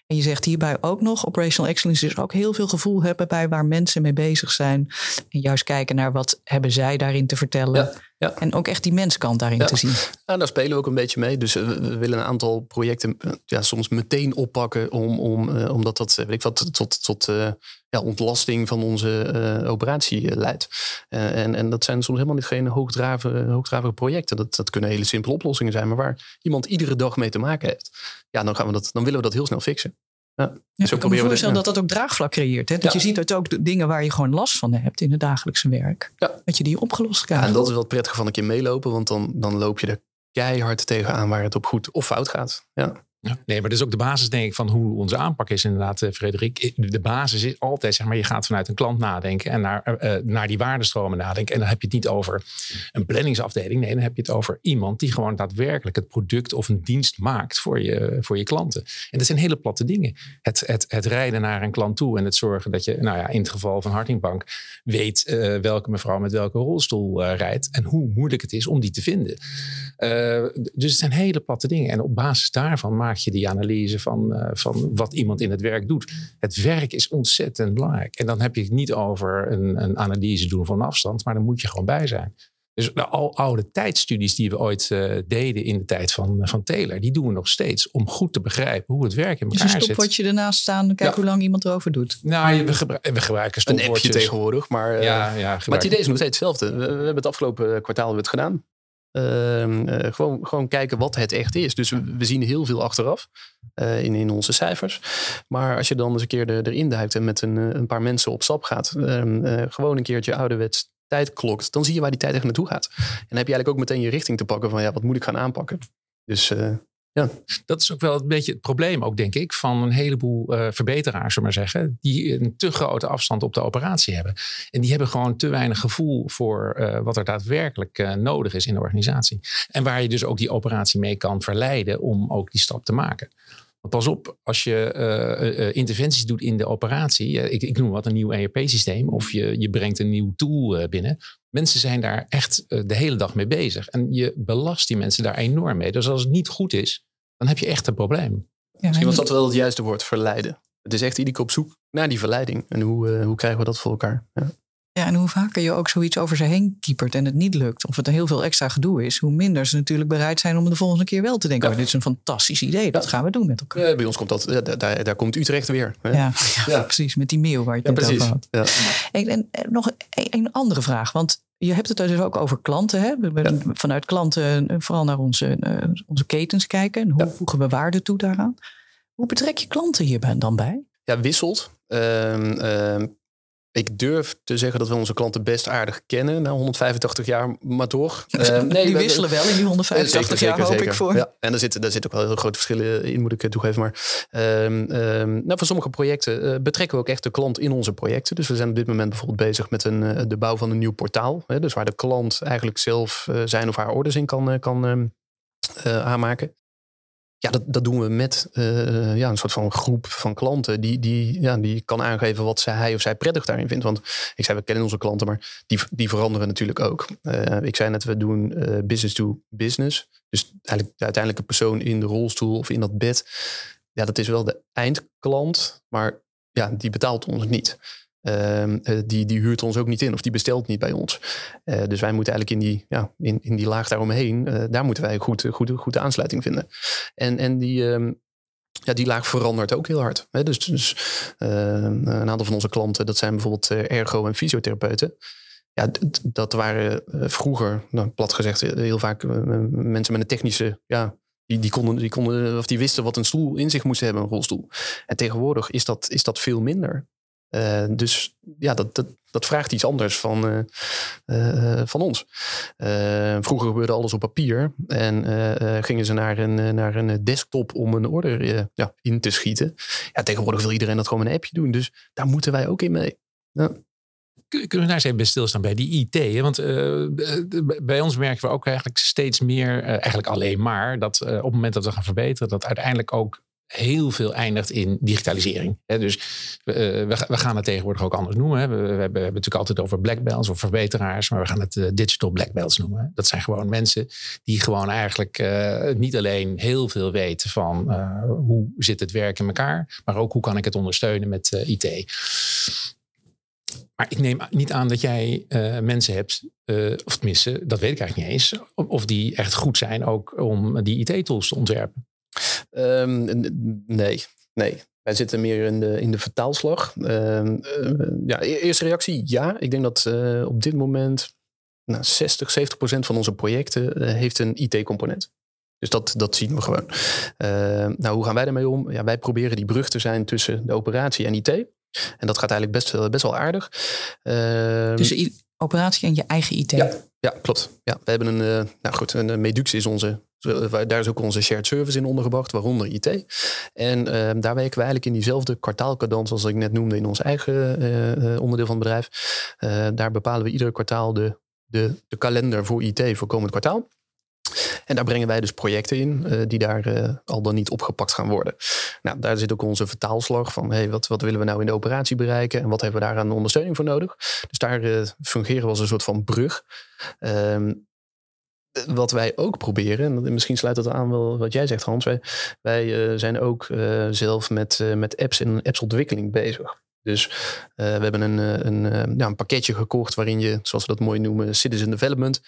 En je zegt hierbij ook nog, operational excellence is ook heel veel gevoel hebben bij waar mensen mee bezig zijn. En juist kijken naar wat hebben zij daarin te vertellen. Ja, ja. En ook echt die menskant daarin te zien. Ja, daar spelen we ook een beetje mee. Dus eh, we, willen een aantal projecten eh, ja, soms meteen oppakken. Om, om, uh, omdat dat weet ik wat, tot, tot uh, ja, ontlasting van onze uh, operatie leidt. en, en dat zijn soms helemaal niet geen hoogdravige, hoogdravige projecten. Dat, dat kunnen hele simpele oplossingen zijn. Maar waar iemand iedere dag mee te maken heeft. Ja, dan, gaan we dat, dan willen we dat heel snel fixen. Ja, dus ik kan me voorstellen dat dat ook draagvlak creëert. Hè? Dat je ziet dat ook de dingen waar je gewoon last van hebt in het dagelijkse werk. Dat je die opgelost krijgt. Ja, en dat is wel het prettige van een keer meelopen. Want dan, dan loop je er keihard tegenaan waar het op goed of fout gaat. Ja. Nee, maar dat is ook de basis, denk ik, van hoe onze aanpak is, inderdaad, eh, Frederik. De basis is altijd, zeg maar, je gaat vanuit een klant nadenken en naar, uh, naar die waardestromen nadenken. En dan heb je het niet over een planningsafdeling. Nee, dan heb je het over iemand die gewoon daadwerkelijk het product of een dienst maakt voor je, voor je klanten. En dat zijn hele platte dingen. Het, het, het rijden naar een klant toe en het zorgen dat je, nou ja, in het geval van Hartingbank, weet welke mevrouw met welke rolstoel rijdt en hoe moeilijk het is om die te vinden. dus het zijn hele platte dingen. En op basis daarvan maak je die analyse van, uh, van wat iemand in het werk doet. Het werk is ontzettend belangrijk. En dan heb je het niet over een, een analyse doen van afstand, maar dan moet je gewoon bij zijn. Dus de al oude tijdstudies die we ooit uh, deden in de tijd van, van Taylor, die doen we nog steeds om goed te begrijpen hoe het werk in elkaar dus zit. Dus een stopwatje ernaast staan, kijk hoe lang iemand erover doet. Nou, we, gebru we gebruiken. Een appje tegenwoordig, maar, uh, ja, ja, maar het idee is nog steeds hetzelfde. We, we hebben het afgelopen kwartaal het gedaan. Uh, gewoon, gewoon kijken wat het echt is. Dus we, zien heel veel achteraf uh, in, in onze cijfers. Maar als je dan eens een keer er, erin duikt en met een, een paar mensen op stap gaat, uh, gewoon een keertje ouderwets tijd klokt, dan zie je waar die tijd echt naartoe gaat. En dan heb je eigenlijk ook meteen je richting te pakken van ja, wat moet ik gaan aanpakken. Dus ja. Dat is ook wel een beetje het probleem, ook denk ik, van een heleboel uh, verbeteraars, zullen maar zeggen, die een te grote afstand op de operatie hebben. En die hebben gewoon te weinig gevoel voor uh, wat er daadwerkelijk uh, nodig is in de organisatie. En waar je dus ook die operatie mee kan verleiden om ook die stap te maken. Want pas op, als je interventies doet in de operatie, ik, ik noem wat een nieuw ERP-systeem, of je, je brengt een nieuw tool binnen, Mensen zijn daar echt de hele dag mee bezig. En je belast die mensen daar enorm mee. Dus als het niet goed is, dan heb je echt een probleem. Ja, Misschien was dat wel het juiste woord, verleiden. Het is echt iedere keer op zoek naar die verleiding. En hoe, uh, hoe krijgen we dat voor elkaar? Ja. En hoe vaker je ook zoiets over ze heen kiepert en het niet lukt, of het een heel veel extra gedoe is, hoe minder ze natuurlijk bereid zijn om de volgende keer wel te denken: ja. oh, dit is een fantastisch idee, dat gaan we doen met elkaar. Ja, bij ons komt dat, daar, daar komt Utrecht weer. Ja, ja, precies, met die mail waar je het over had. En, nog een, een, andere vraag, want je hebt het dus ook over klanten. Hè? We vanuit klanten eh, vooral naar onze, uh, onze ketens kijken. En hoe voegen we waarde toe daaraan? Hoe betrek je klanten hier dan bij? Ja, wisselt. Uh, ik durf te zeggen dat we onze klanten best aardig kennen. Na 185 jaar, maar toch. <laughs> Uh, nee, die wisselen wel in die 185 zeker, jaar, hoop ik voor. Ja, en er zitten, daar zitten ook wel heel grote verschillen in, moet ik toegeven. Maar um, um, nou, voor sommige projecten uh, betrekken we ook echt de klant in onze projecten. Dus we zijn op dit moment bijvoorbeeld bezig met een, uh, de bouw van een nieuw portaal. Hè, dus waar de klant eigenlijk zelf zijn of haar orders in kan, kan um, aanmaken. Ja, dat, dat doen we met uh, ja, een soort van groep van klanten die, die, ja, die kan aangeven wat zij, hij of zij prettig daarin vindt. Want ik zei, we kennen onze klanten, maar die, die veranderen natuurlijk ook. Uh, ik zei net, we doen uh, business to business. Dus eigenlijk de uiteindelijke persoon in de rolstoel of in dat bed. Ja, dat is wel de eindklant, maar ja, die betaalt ons niet. Uh, die, die huurt ons ook niet in of die bestelt niet bij ons. Uh, dus wij moeten eigenlijk in die, ja, in, in die laag daaromheen, uh, daar moeten wij goed, goed, goed aansluiting vinden. En, en die, um, ja, die laag verandert ook heel hard. Hè? Dus, dus een aantal van onze klanten, dat zijn bijvoorbeeld ergo- en fysiotherapeuten. Ja, dat waren vroeger, nou, plat gezegd, heel vaak mensen met een technische ja, die, die, konden, die, konden, of die wisten wat een stoel in zich moest hebben, een rolstoel. En tegenwoordig is dat, is dat veel minder. Uh, dus ja, dat, dat, dat, vraagt iets anders van, uh, uh, van ons. vroeger gebeurde alles op papier en gingen ze naar een, naar een desktop om een order ja, in te schieten. Ja, tegenwoordig wil iedereen dat gewoon met een appje doen. Dus daar moeten wij ook in mee. Ja. kunnen we daar eens even bij stilstaan bij die IT? Want bij ons merken we ook eigenlijk steeds meer, eigenlijk alleen maar, dat op het moment dat we gaan verbeteren, dat uiteindelijk ook heel veel eindigt in digitalisering. dus uh, we, we, gaan het tegenwoordig ook anders noemen. We, we, hebben, hebben, natuurlijk altijd over black belts of verbeteraars, maar we gaan het uh, digital black belts noemen. Dat zijn gewoon mensen die gewoon eigenlijk uh, niet alleen heel veel weten van hoe zit het werk in elkaar, maar ook hoe kan ik het ondersteunen met IT. Maar ik neem niet aan dat jij mensen hebt, of tenminste, dat weet ik eigenlijk niet eens, of die echt goed zijn ook om die IT-tools te ontwerpen. Um, nee, nee. Wij zitten meer in de, in de vertaalslag. Um, ja, e-, eerste reactie, ja. Ik denk dat uh, op dit moment nou, 60, 70 procent van onze projecten uh, heeft een IT-component. Dus dat, dat zien we gewoon. Uh, nou, hoe gaan wij daarmee om? Ja, wij proberen die brug te zijn tussen de operatie en IT. En dat gaat eigenlijk best, best wel aardig. Tussen operatie en je eigen IT? Ja, ja klopt. Ja, we hebben een, nou goed, een Medux is onze daar is ook onze shared service in ondergebracht, waaronder IT. En ehm, daar werken we eigenlijk in diezelfde kwartaalkadans als ik net noemde in ons eigen eh, eh, onderdeel van het bedrijf. Eh, daar bepalen we ieder kwartaal de, de, de kalender voor IT voor komend kwartaal. En daar brengen wij dus projecten in die daar al dan niet opgepakt gaan worden. Nou, daar zit ook onze vertaalslag van hey, wat, wat willen we nou in de operatie bereiken en wat hebben we daar aan ondersteuning voor nodig. Dus daar fungeren we als een soort van brug. Ehm, wat wij ook proberen, en misschien sluit dat aan wel wat jij zegt Hans, wij, wij uh, zijn ook uh, zelf met, uh, met apps en appsontwikkeling bezig. Dus we hebben een, een, ja, een pakketje gekocht waarin je, zoals we dat mooi noemen, citizen development.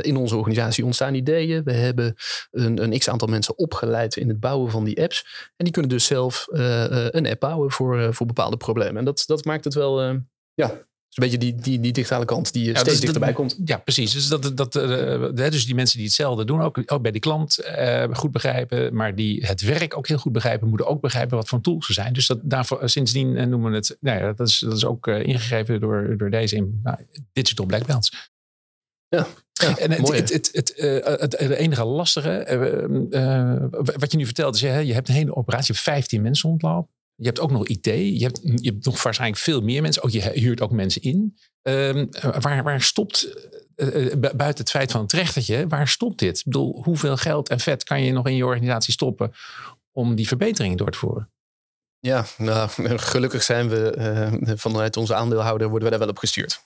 in onze organisatie ontstaan ideeën. We hebben een, een x aantal mensen opgeleid in het bouwen van die apps. En die kunnen dus zelf een app bouwen voor, voor bepaalde problemen. En dat, dat maakt het wel ja, een beetje die, die, die digitale kant die ja, steeds dichterbij komt. Ja, precies. Dus, dat, dat, uh, dus die mensen die hetzelfde doen, ook, ook bij die klant uh, goed begrijpen, maar die het werk ook heel goed begrijpen, moeten ook begrijpen wat voor tools ze zijn. Dus dat, daarvoor, sindsdien noemen we het, nou ja, dat, is, dat is ook ingegeven door, door deze in, nou, digital black belts. Ja, ja, en het, het, het, het, het, enige lastige, wat je nu vertelt, is je, je hebt een hele operatie, 15 mensen ontlopen. Je hebt ook nog IT. Je hebt, je hebt nog waarschijnlijk veel meer mensen. Ook, je huurt ook mensen in. Um, waar, waar stopt, uh, buiten het feit van het rechtertje, waar stopt dit? Ik bedoel, hoeveel geld en vet kan je nog in je organisatie stoppen om die verbeteringen door te voeren? Ja, nou, <laughs> gelukkig zijn we vanuit onze aandeelhouder worden we daar wel op gestuurd.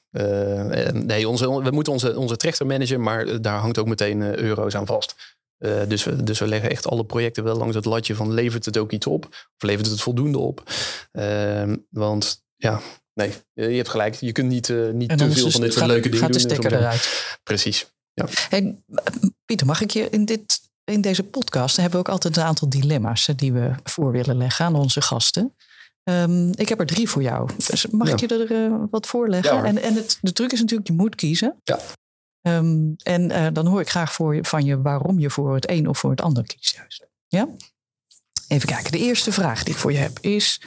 Nee, onze, we moeten onze, onze trechter managen, maar daar hangt ook meteen euro's aan vast. Uh, dus, we, dus we leggen echt alle projecten wel langs het latje van levert het ook iets op? Of levert het voldoende op? Uh, want ja, nee, je hebt gelijk. Je kunt niet, uh, niet te veel van dit soort leuke dingen doen. Gaat de stekker eruit. Precies. Ja. Hey, Pieter, mag ik je in, dit, in deze podcast hebben we ook altijd een aantal dilemma's die we voor willen leggen aan onze gasten. Um, ik heb er drie voor jou. Dus mag ja. ik je er wat voorleggen? Ja, en en het, de truc is natuurlijk, je moet kiezen. Ja. Um, en uh, dan hoor ik graag voor van je waarom je voor het een of voor het ander kiest juist. Ja? Even kijken. De eerste vraag die ik voor je heb is: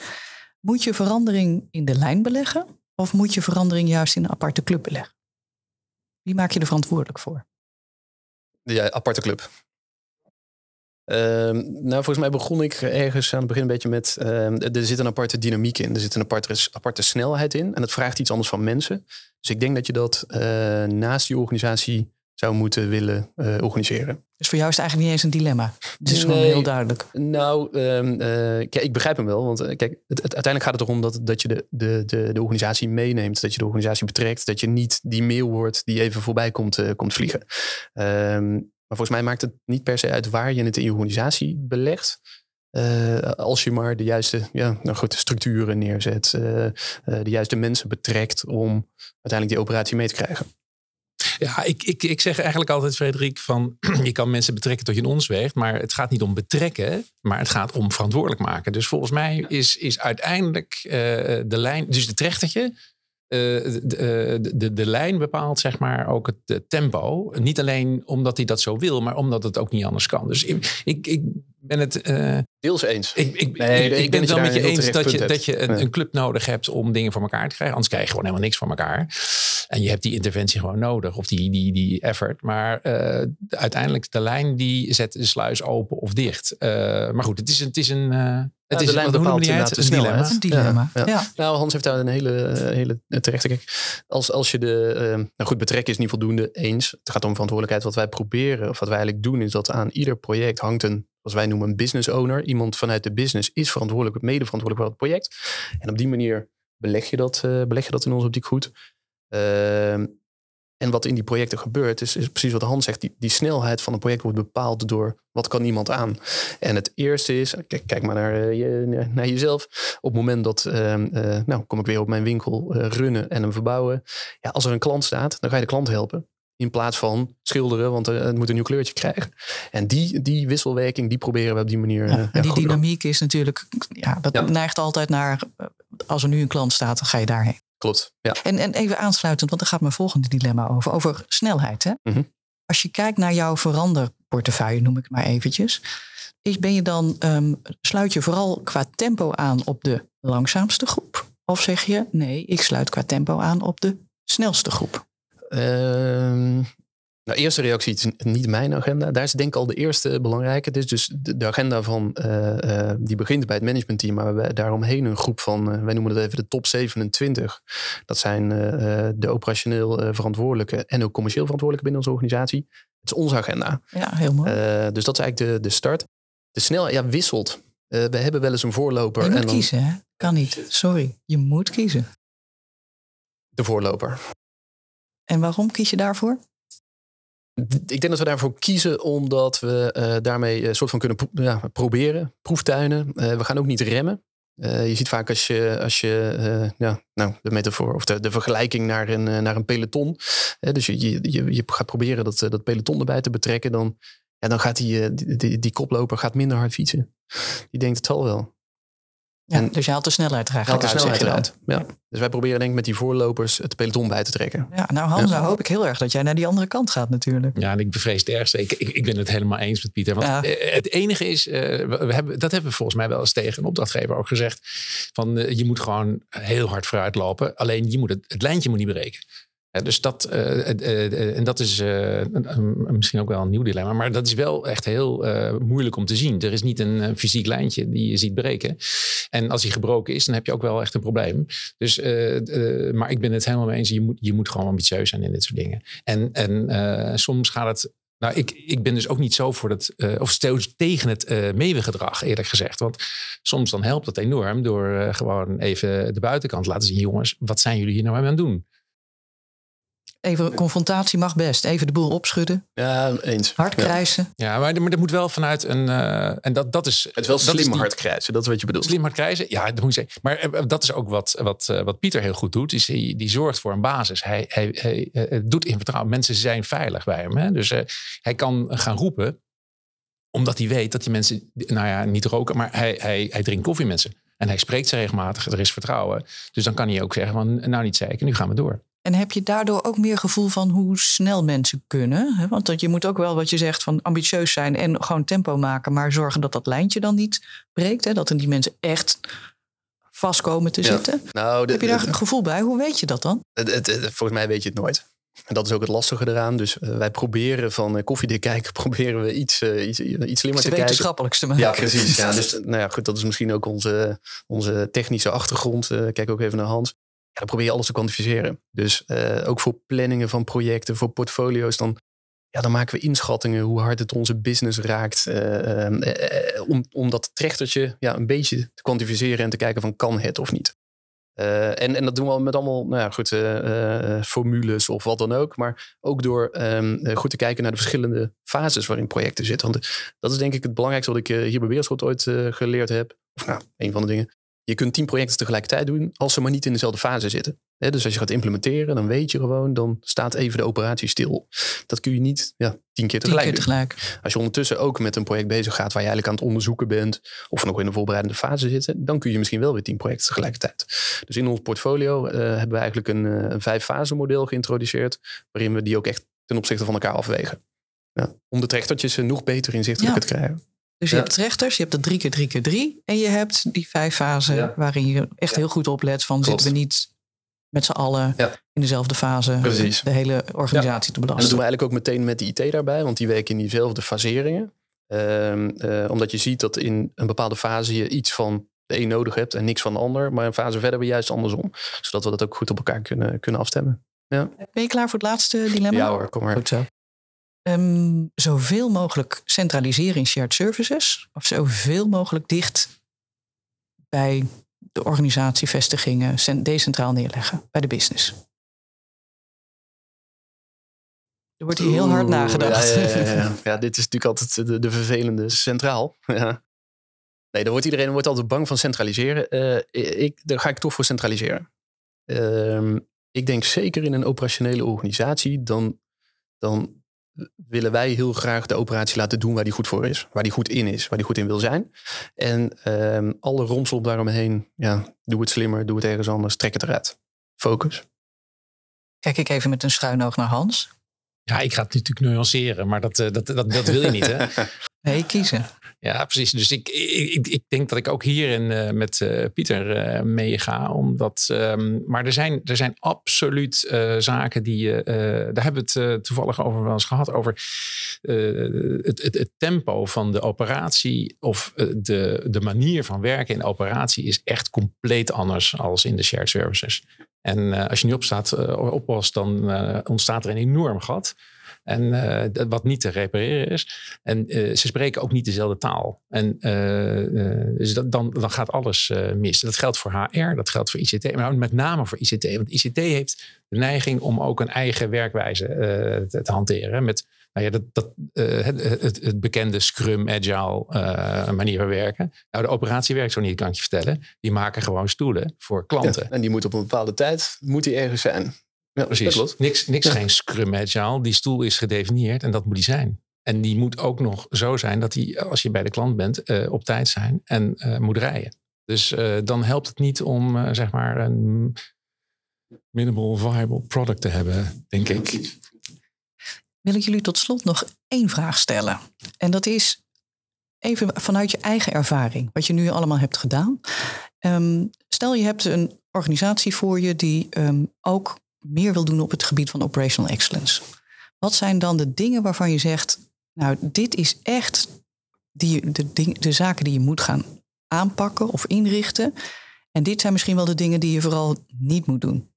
moet je verandering in de lijn beleggen of moet je verandering juist in een aparte club beleggen? Wie maak je er verantwoordelijk voor? Ja, aparte club. Uh, nou, volgens mij begon ik ergens aan het begin een beetje met... Uh, er zit een aparte dynamiek in. Er zit een aparte, aparte snelheid in. En het vraagt iets anders van mensen. Dus ik denk dat je dat uh, naast die organisatie zou moeten willen uh, organiseren. Dus voor jou is het eigenlijk niet eens een dilemma. Het is nee, gewoon heel duidelijk. Nou, um, kijk, ik begrijp hem wel. Want kijk, het, het, uiteindelijk gaat het erom dat, dat je de, de, de, de, organisatie meeneemt. Dat je de organisatie betrekt. Dat je niet die mail wordt die even voorbij komt, komt vliegen. Um, maar volgens mij maakt het niet per se uit waar je het in je belegt. Uh, als je maar de juiste ja, nou goed, structuren neerzet, uh, uh, de juiste mensen betrekt om uiteindelijk die operatie mee te krijgen. Ja, ik, ik, ik zeg eigenlijk altijd, Frederik, van <clears throat> je kan mensen betrekken tot je in ons weegt, maar het gaat niet om betrekken, maar het gaat om verantwoordelijk maken. Dus volgens mij is, is uiteindelijk de lijn, dus het trechtertje, eh, de, eh, de, de, lijn bepaalt zeg maar ook het tempo. Niet alleen omdat hij dat zo wil, maar omdat het ook niet anders kan. Dus ik, ik, ik ben het. Uh, Deels eens. Ik, ik, nee, ik, ik ben het wel met je eens dat je, dat je een, een, club nodig hebt om dingen voor elkaar te krijgen. Anders krijg je gewoon helemaal niks voor elkaar. En je hebt die interventie gewoon nodig, of die, die, die effort. Maar uh, uiteindelijk de lijn die zet de sluis open of dicht. Uh, maar goed, het is, het is een Het Ja, is de lijn bepaalt je het? inderdaad de Een dilemma. snelheid. Een dilemma. Ja, Ja, ja. Nou, Hans heeft daar een hele, hele terechte. Kijk, als, als je de. eh, nou goed, betrekken is niet voldoende eens. Het gaat om verantwoordelijkheid. Wat wij proberen, of wat wij eigenlijk doen, is dat aan ieder project hangt een, wat wij noemen, een business owner. Iemand vanuit de business is verantwoordelijk, mede verantwoordelijk voor het project. En op die manier beleg je dat, eh, beleg je dat in onze optiek goed. Ehm, en wat in die projecten gebeurt, is, is precies wat Hans zegt. Die, die snelheid van een project wordt bepaald door wat kan iemand aan. En het eerste is, kijk, kijk maar naar, eh, je, naar jezelf. Op het moment dat, eh, nou kom ik weer op mijn winkel eh, runnen en hem verbouwen. Ja, als er een klant staat, dan ga je de klant helpen. In plaats van schilderen, want het moet een nieuw kleurtje krijgen. En die, die wisselwerking, die proberen we op die manier. Ja, ja, die dynamiek is natuurlijk, ja, dat Ja. neigt altijd naar, als er nu een klant staat, dan ga je daarheen. Klopt, ja. En, en even aansluitend, want daar gaat mijn volgende dilemma over, over snelheid. Hè? Mhm. Als je kijkt naar jouw veranderportefeuille, noem ik het maar eventjes. Is, ben je dan, ehm, sluit je vooral qua tempo aan op de langzaamste groep? Of zeg je, nee, ik sluit qua tempo aan op de snelste groep? Ehm, nou, eerste reactie is niet mijn agenda. Daar is denk ik al de eerste belangrijke. Is dus de, de agenda van, eh, eh, die begint bij het managementteam. Maar we daaromheen een groep van, eh, wij noemen dat even de top 27. Dat zijn de operationeel verantwoordelijke en ook commercieel verantwoordelijke binnen onze organisatie. Het is onze agenda. Ja, heel mooi. Dus dat is eigenlijk de, de start. De snelheid ja, wisselt. We hebben wel eens een voorloper je moet en dan kiezen, hè? Kan niet. Sorry, je moet kiezen. de voorloper. En waarom kies je daarvoor? Ik denk dat we daarvoor kiezen omdat we eh, daarmee een soort van kunnen ja, proberen, proeftuinen. Eh, we gaan ook niet remmen. Eh, je ziet vaak als je, als je eh, ja, nou, de metafoor of de, vergelijking naar een, eh, naar een peloton. eh, dus je, je, je, gaat proberen dat, eh, dat peloton erbij te betrekken. Dan, ja, dan gaat die, eh, die, die, koploper gaat minder hard fietsen. Die denkt het zal wel. Ja, En- dus je haalt de snelheid er Haalt de snelheid eruit. Ja. Dus wij proberen denk ik met die voorlopers het peloton bij te trekken. Ja, nou Hans, Ja. nou hoop ik heel erg dat jij naar die andere kant gaat natuurlijk. Ja, en ik bevrees het ergste. Ik, ik, ik ben het helemaal eens met Pieter. Want Ja. eh, het enige is, eh, we, we hebben, dat hebben we volgens mij wel eens tegen een opdrachtgever ook gezegd. Van eh, je moet gewoon heel hard vooruit lopen. Alleen je moet het, het lijntje moet niet breken. Dus dat, eh, eh, eh, en dat is misschien ook wel een nieuw dilemma. Maar dat is wel echt heel moeilijk om te zien. Er is niet een, fysiek lijntje die je ziet breken. En als die gebroken is, dan heb je ook wel echt een probleem. Dus, maar ik ben het helemaal mee eens. Je moet, je moet gewoon ambitieus zijn in dit soort dingen. En, en soms gaat het. Nou, ik, ik ben dus ook niet zo voor eh, of steeds tegen het eh meewegedrag, eerlijk gezegd. Want soms dan helpt dat enorm door gewoon even de buitenkant te laten zien. Jongens, wat zijn jullie hier nou aan het doen? Even confrontatie mag best. Even de boel opschudden. Ja, eens. Hard Ja. krijsen. Ja, maar, maar dat moet wel vanuit een. eh, en dat, dat is. Het is wel is slim die- hard krijgen, dat is wat je bedoelt. Slim hard krijgen, ja, dat moet je zeggen. Maar eh, dat is ook wat, wat, eh, wat Pieter heel goed doet. Is hij, die zorgt voor een basis. Hij, hij, hij eh, doet in vertrouwen. Mensen zijn veilig bij hem. Hè? Dus eh, hij kan gaan roepen, omdat hij weet dat die mensen, nou ja, niet roken, maar hij, hij, hij drinkt koffie met ze. En hij spreekt ze regelmatig. Er is vertrouwen. Dus dan kan hij ook zeggen: van, Nou, niet zeiken, nu gaan we door. En heb je daardoor ook meer gevoel van hoe snel mensen kunnen? Want dat je moet ook wel wat je zegt van ambitieus zijn en gewoon tempo maken, maar zorgen dat dat lijntje dan niet breekt. Hè? Dat er die mensen echt vast komen te Ja. zitten. Nou, de- Heb je daar een gevoel bij? Hoe weet je dat dan? Het, het- het- volgens mij weet je het nooit. En dat is ook het lastige eraan. Dus eh, wij proberen van uh, koffiedik <laughs> kijken, proberen we iets, eh, iets, iets slimmer te kijken. wetenschappelijks te maken. Ja, precies. Ja, <laughs> dus nou ja, goed, dat is misschien ook onze, onze technische achtergrond. Eh, kijk ook even naar Hans. Dan probeer je alles te kwantificeren. Dus eh, ook voor planningen van projecten, voor portfolio's, dan, ja, dan maken we inschattingen hoe hard het onze business raakt. eh, eh, eh, om, om dat trechtertje ja, een beetje te kwantificeren en te kijken van kan het of niet. En, en dat doen we met allemaal nou ja, goed, formules of wat dan ook. Maar ook door ehm, eh, goed te kijken naar de verschillende fases waarin projecten zitten. Want dat is denk ik het belangrijkste wat ik hier bij Beerschot ooit geleerd heb. Of nou, een van de dingen. Je kunt tien projecten tegelijkertijd doen als ze maar niet in dezelfde fase zitten. Dus als je gaat implementeren, dan weet je gewoon, dan staat even de operatie stil. Dat kun je niet ja, tien keer Tien tegelijk doen. Als je ondertussen ook met een project bezig gaat waar je eigenlijk aan het onderzoeken bent, of nog in de voorbereidende fase zitten, dan kun je misschien wel weer tien projecten tegelijkertijd. Dus in ons portfolio eh, hebben we eigenlijk een, eh, een vijf fase model geïntroduceerd, waarin we die ook echt ten opzichte van elkaar afwegen. Ja, om de trechtertjes nog beter inzichtelijk Ja. te krijgen. Dus je Ja. hebt trechters, je hebt de drie keer drie keer drie. En je hebt die vijf fasen Ja. waarin je echt Ja. heel goed oplet van Klopt. zitten we niet met z'n allen in dezelfde fase Precies. de hele organisatie te En dat belasten. doen we eigenlijk ook meteen met de IT daarbij, want die werken in diezelfde faseringen. Ehm, eh, omdat je ziet dat in een bepaalde fase je iets van de een nodig hebt en niks van de ander. Maar een fase verder we juist andersom. Zodat we dat ook goed op elkaar kunnen, kunnen afstemmen. Ja. Ben je klaar voor het laatste dilemma? Ja hoor, kom maar. Goed zo. Ehm, zoveel mogelijk centraliseren in shared services. Of zoveel mogelijk dicht bij de organisatievestigingen cen- decentraal neerleggen. Bij de business. Er wordt hier heel hard Oeh, nagedacht. Ja, ja, ja, ja. <laughs> Ja, dit is natuurlijk altijd de, de vervelende centraal. Ja. Nee, daar wordt iedereen wordt altijd bang van centraliseren. Eh, ik, daar ga ik toch voor centraliseren. Ehm, ik denk zeker in een operationele organisatie, dan, dan willen wij heel graag de operatie laten doen waar die goed voor is. Waar die goed in is, waar die goed in wil zijn. En ehm, alle romslop daaromheen, ja, doe het slimmer, doe het ergens anders, trek het eruit. Focus. Kijk ik even met een schuin oog naar Hans. Ja, ik ga het natuurlijk nuanceren, maar dat, eh, dat, dat, dat wil je niet. Hè? <laughs> Nee, kiezen. Ja, precies. Dus ik, ik, ik denk dat ik ook hierin eh, met eh, Pieter eh, meega. Omdat, ehm, maar er zijn, er zijn absoluut zaken die je. daar hebben we het toevallig over wel eens gehad. Over het, het, het tempo van de operatie. Of de, de manier van werken in de operatie is echt compleet anders als in de shared services. En als je niet opstaat, eh, oppast, dan ontstaat er een enorm gat. En eh, wat niet te repareren is. En eh, ze spreken ook niet dezelfde taal. En eh, dus dat, dan, dan gaat alles mis. Dat geldt voor HR, dat geldt voor ICT, maar met name voor ICT. Want ICT heeft de neiging om ook een eigen werkwijze te, te hanteren. Met nou ja, dat, dat, het, het, het bekende Scrum, Agile manier van werken. Nou, de operatie werkt zo niet, kan ik je vertellen. Die maken gewoon stoelen voor klanten. En die moet op een bepaalde tijd moet die ergens zijn. Ja, Precies. Klopt. Niks, niks Ja. geen Scrum Agile. Die stoel is gedefinieerd en dat moet die zijn. En die moet ook nog zo zijn dat die, als je bij de klant bent, eh, op tijd zijn en eh, moet rijden. Dus eh, dan helpt het niet om eh, zeg maar een minimal viable product te hebben, denk ik. Wil ik jullie tot slot nog één vraag stellen. En dat is even vanuit je eigen ervaring, wat je nu allemaal hebt gedaan. Ehm, stel je hebt een organisatie voor je die ehm, ook meer wil doen op het gebied van operational excellence. Wat zijn dan de dingen waarvan je zegt, nou dit is echt die, de, ding, de zaken die je moet gaan aanpakken of inrichten. En dit zijn misschien wel de dingen die je vooral niet moet doen.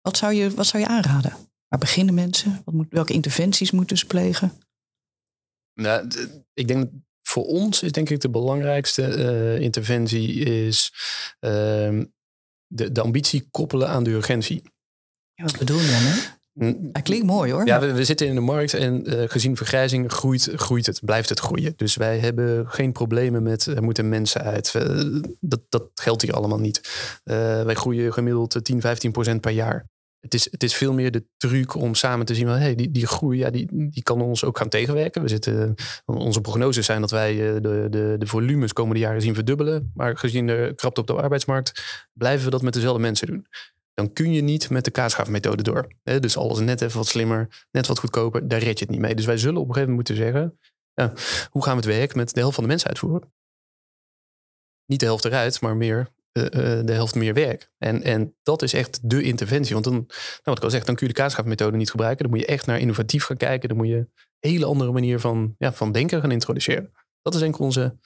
Wat zou je, wat zou je aanraden? Waar beginnen mensen? Wat moet, welke interventies moeten ze plegen? Nou, ik denk voor ons is denk ik de belangrijkste eh, interventie is ehm, de, de ambitie koppelen aan de urgentie. Wat bedoel je dan? Hè? Dat klinkt mooi hoor. Ja, we, we zitten in de markt en eh, gezien vergrijzing groeit, groeit het, blijft het groeien. Dus wij hebben geen problemen met er moeten mensen uit. Eh, dat, dat geldt hier allemaal niet. Eh, wij groeien gemiddeld 10, 15 procent per jaar. Het is, het is veel meer de truc om samen te zien, van, hey, die, die groei ja, die, die kan ons ook gaan tegenwerken. We zitten, onze prognoses zijn dat wij de, de, de volumes komende jaren zien verdubbelen. Maar gezien de krapte op de arbeidsmarkt, blijven we dat met dezelfde mensen doen dan kun je niet met de kaasschaafmethode door. Dus alles net even wat slimmer, net wat goedkoper, daar red je het niet mee. Dus wij zullen op een gegeven moment moeten zeggen, ja, hoe gaan we het werk met de helft van de mensen uitvoeren? Niet de helft eruit, maar meer eh, eh, de helft meer werk. En, en dat is echt de interventie. Want dan, nou wat ik al zeg, dan kun je de kaasschaafmethode niet gebruiken. Dan moet je echt naar innovatief gaan kijken. Dan moet je een hele andere manier van, ja, van denken gaan introduceren. Dat is denk ik onze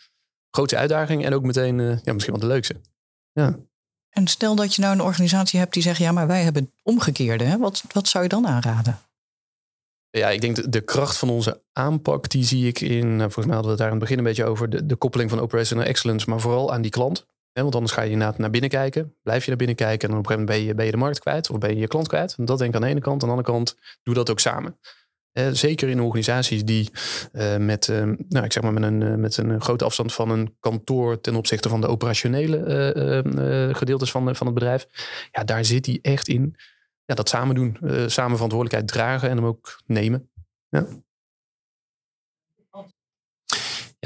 grootste uitdaging en ook meteen eh, ja, misschien wel de leukste. Ja. En stel dat je nou een organisatie hebt die zegt, ja, maar wij hebben het omgekeerde. Hè? Wat, wat zou je dan aanraden? Ja, ik denk de, de kracht van onze aanpak, die zie ik in, eh, volgens mij hadden we het daar in het begin een beetje over, de, de koppeling van operational excellence, maar vooral aan die klant. Want anders ga je inderdaad naar binnen kijken, blijf je naar binnen kijken en dan op een gegeven moment ben je, ben je de markt kwijt of ben je je klant kwijt. Dat denk ik aan de ene kant. Aan de andere kant, doe dat ook samen. Eh, zeker in organisaties die eh, met, eh, nou, ik zeg maar met, een, met een grote afstand van een kantoor ten opzichte van de operationele gedeeltes van, van het bedrijf. Ja, daar zit die echt in. Ja, dat samen doen. samen verantwoordelijkheid dragen en hem ook nemen. Ja.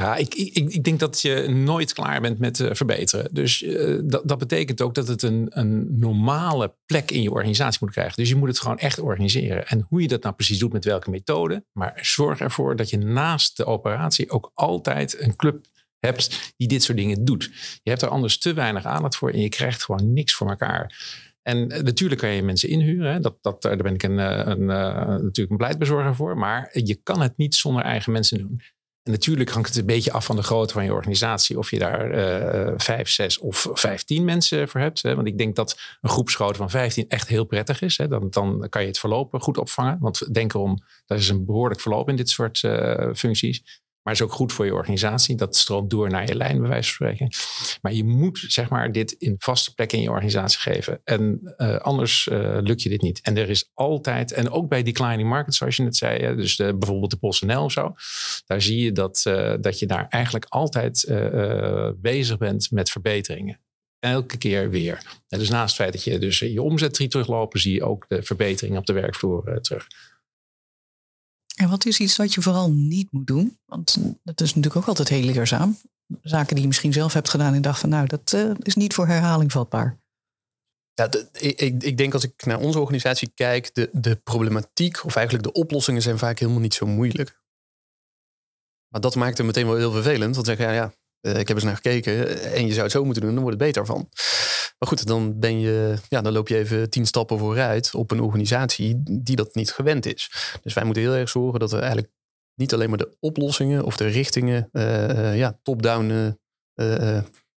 Ja, ik, ik, ik denk dat je nooit klaar bent met eh, verbeteren. Dus eh, dat, dat betekent ook dat het een, een normale plek in je organisatie moet krijgen. Dus je moet het gewoon echt organiseren. En hoe je dat nou precies doet met welke methode. Maar zorg ervoor dat je naast de operatie ook altijd een club hebt die dit soort dingen doet. Je hebt er anders te weinig aandacht voor en je krijgt gewoon niks voor elkaar. En eh, natuurlijk kan je mensen inhuren. Dat, dat, daar ben ik een, een, eh, natuurlijk een pleitbezorger voor. Maar je kan het niet zonder eigen mensen doen. En natuurlijk hangt het een beetje af van de grootte van je organisatie. Of je daar uh, vijf, zes of vijftien mensen voor hebt. Hè. Want ik denk dat een groepsgrootte van vijftien echt heel prettig is. Hè. Dan, dan kan je het verloop goed opvangen. Want denk erom, dat is een behoorlijk verloop in dit soort uh, functies. Maar is ook goed voor je organisatie. Dat stroomt door naar je lijn, bij wijze van spreken. Maar je moet zeg maar, dit in vaste plekken in je organisatie geven. En uh, anders uh, lukt je dit niet. En er is altijd, en ook bij declining markets, zoals je net zei, dus de, bijvoorbeeld de PostNL of zo. Daar zie je dat, uh, dat je daar eigenlijk altijd bezig bent met verbeteringen. Elke keer weer. Dus naast het feit dat je dus je omzet teruglopen, zie je ook de verbeteringen op de werkvloer terug. En wat is iets wat je vooral niet moet doen? Want dat is natuurlijk ook altijd heel leerzaam. Zaken die je misschien zelf hebt gedaan en dacht van nou, dat uh, is niet voor herhaling vatbaar. Ja, ik, ik, denk als ik naar onze organisatie kijk, de, de problematiek of eigenlijk de oplossingen zijn vaak helemaal niet zo moeilijk. Maar dat maakt het meteen wel heel vervelend. Want zeg ja, ja, uh, ik heb eens naar gekeken en je zou het zo moeten doen, dan wordt het beter van. Maar goed, dan, ben je, ja, dan loop je even tien stappen vooruit op een organisatie die dat niet gewend is. Dus wij moeten heel erg zorgen dat we eigenlijk niet alleen maar de oplossingen of de richtingen uh, ja, top-down uh,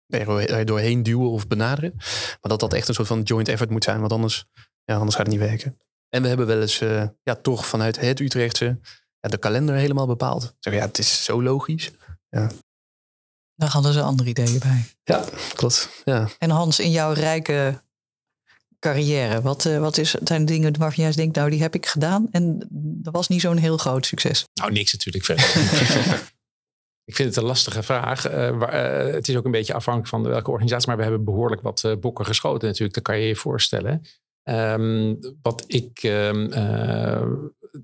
er doorheen duwen of benaderen. Maar dat dat echt een soort van joint effort moet zijn, want anders, ja, anders gaat het niet werken. En we hebben wel eens ja, toch vanuit het Utrechtse ja, de kalender helemaal bepaald. Zeg, ja, het is zo logisch. Ja. Daar hadden ze andere ideeën bij. Ja, klopt. Ja. En Hans, in jouw rijke carrière, wat, uh, wat is, zijn dingen waarvan jij denkt, nou die heb ik gedaan en dat was niet zo'n heel groot succes? Nou, niks natuurlijk verder. <laughs> ik vind het een lastige vraag. Uh, waar, uh, het is ook een beetje afhankelijk van welke organisatie, maar we hebben behoorlijk wat bokken geschoten natuurlijk, dat kan je je voorstellen. Um, wat ik um,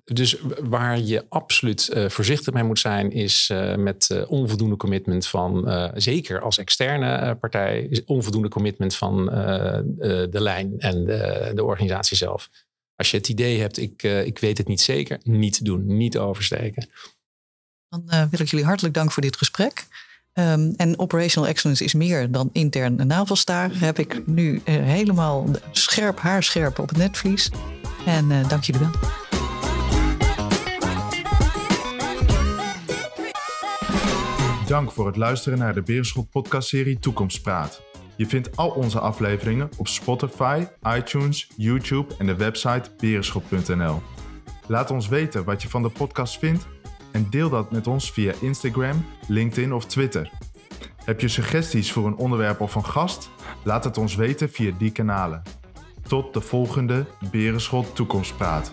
dus waar je absoluut uh, voorzichtig mee moet zijn, is uh, met onvoldoende commitment van, zeker als externe partij, onvoldoende commitment van de lijn en de, de, organisatie zelf. Als je het idee hebt, ik, ik weet het niet zeker, niet doen, niet oversteken. Dan wil ik jullie hartelijk danken voor dit gesprek. Um, en operational excellence is meer dan intern navelstaar. Heb ik nu helemaal scherp, haarscherp op het netvlies. En dank jullie wel. Dank voor het luisteren naar de Berenschot podcastserie Toekomstpraat. Je vindt al onze afleveringen op Spotify, iTunes, YouTube en de website berenschot.nl. Laat ons weten wat je van de podcast vindt en deel dat met ons via Instagram, LinkedIn of Twitter. Heb je suggesties voor een onderwerp of een gast? Laat het ons weten via die kanalen. Tot de volgende Berenschot Toekomstpraat.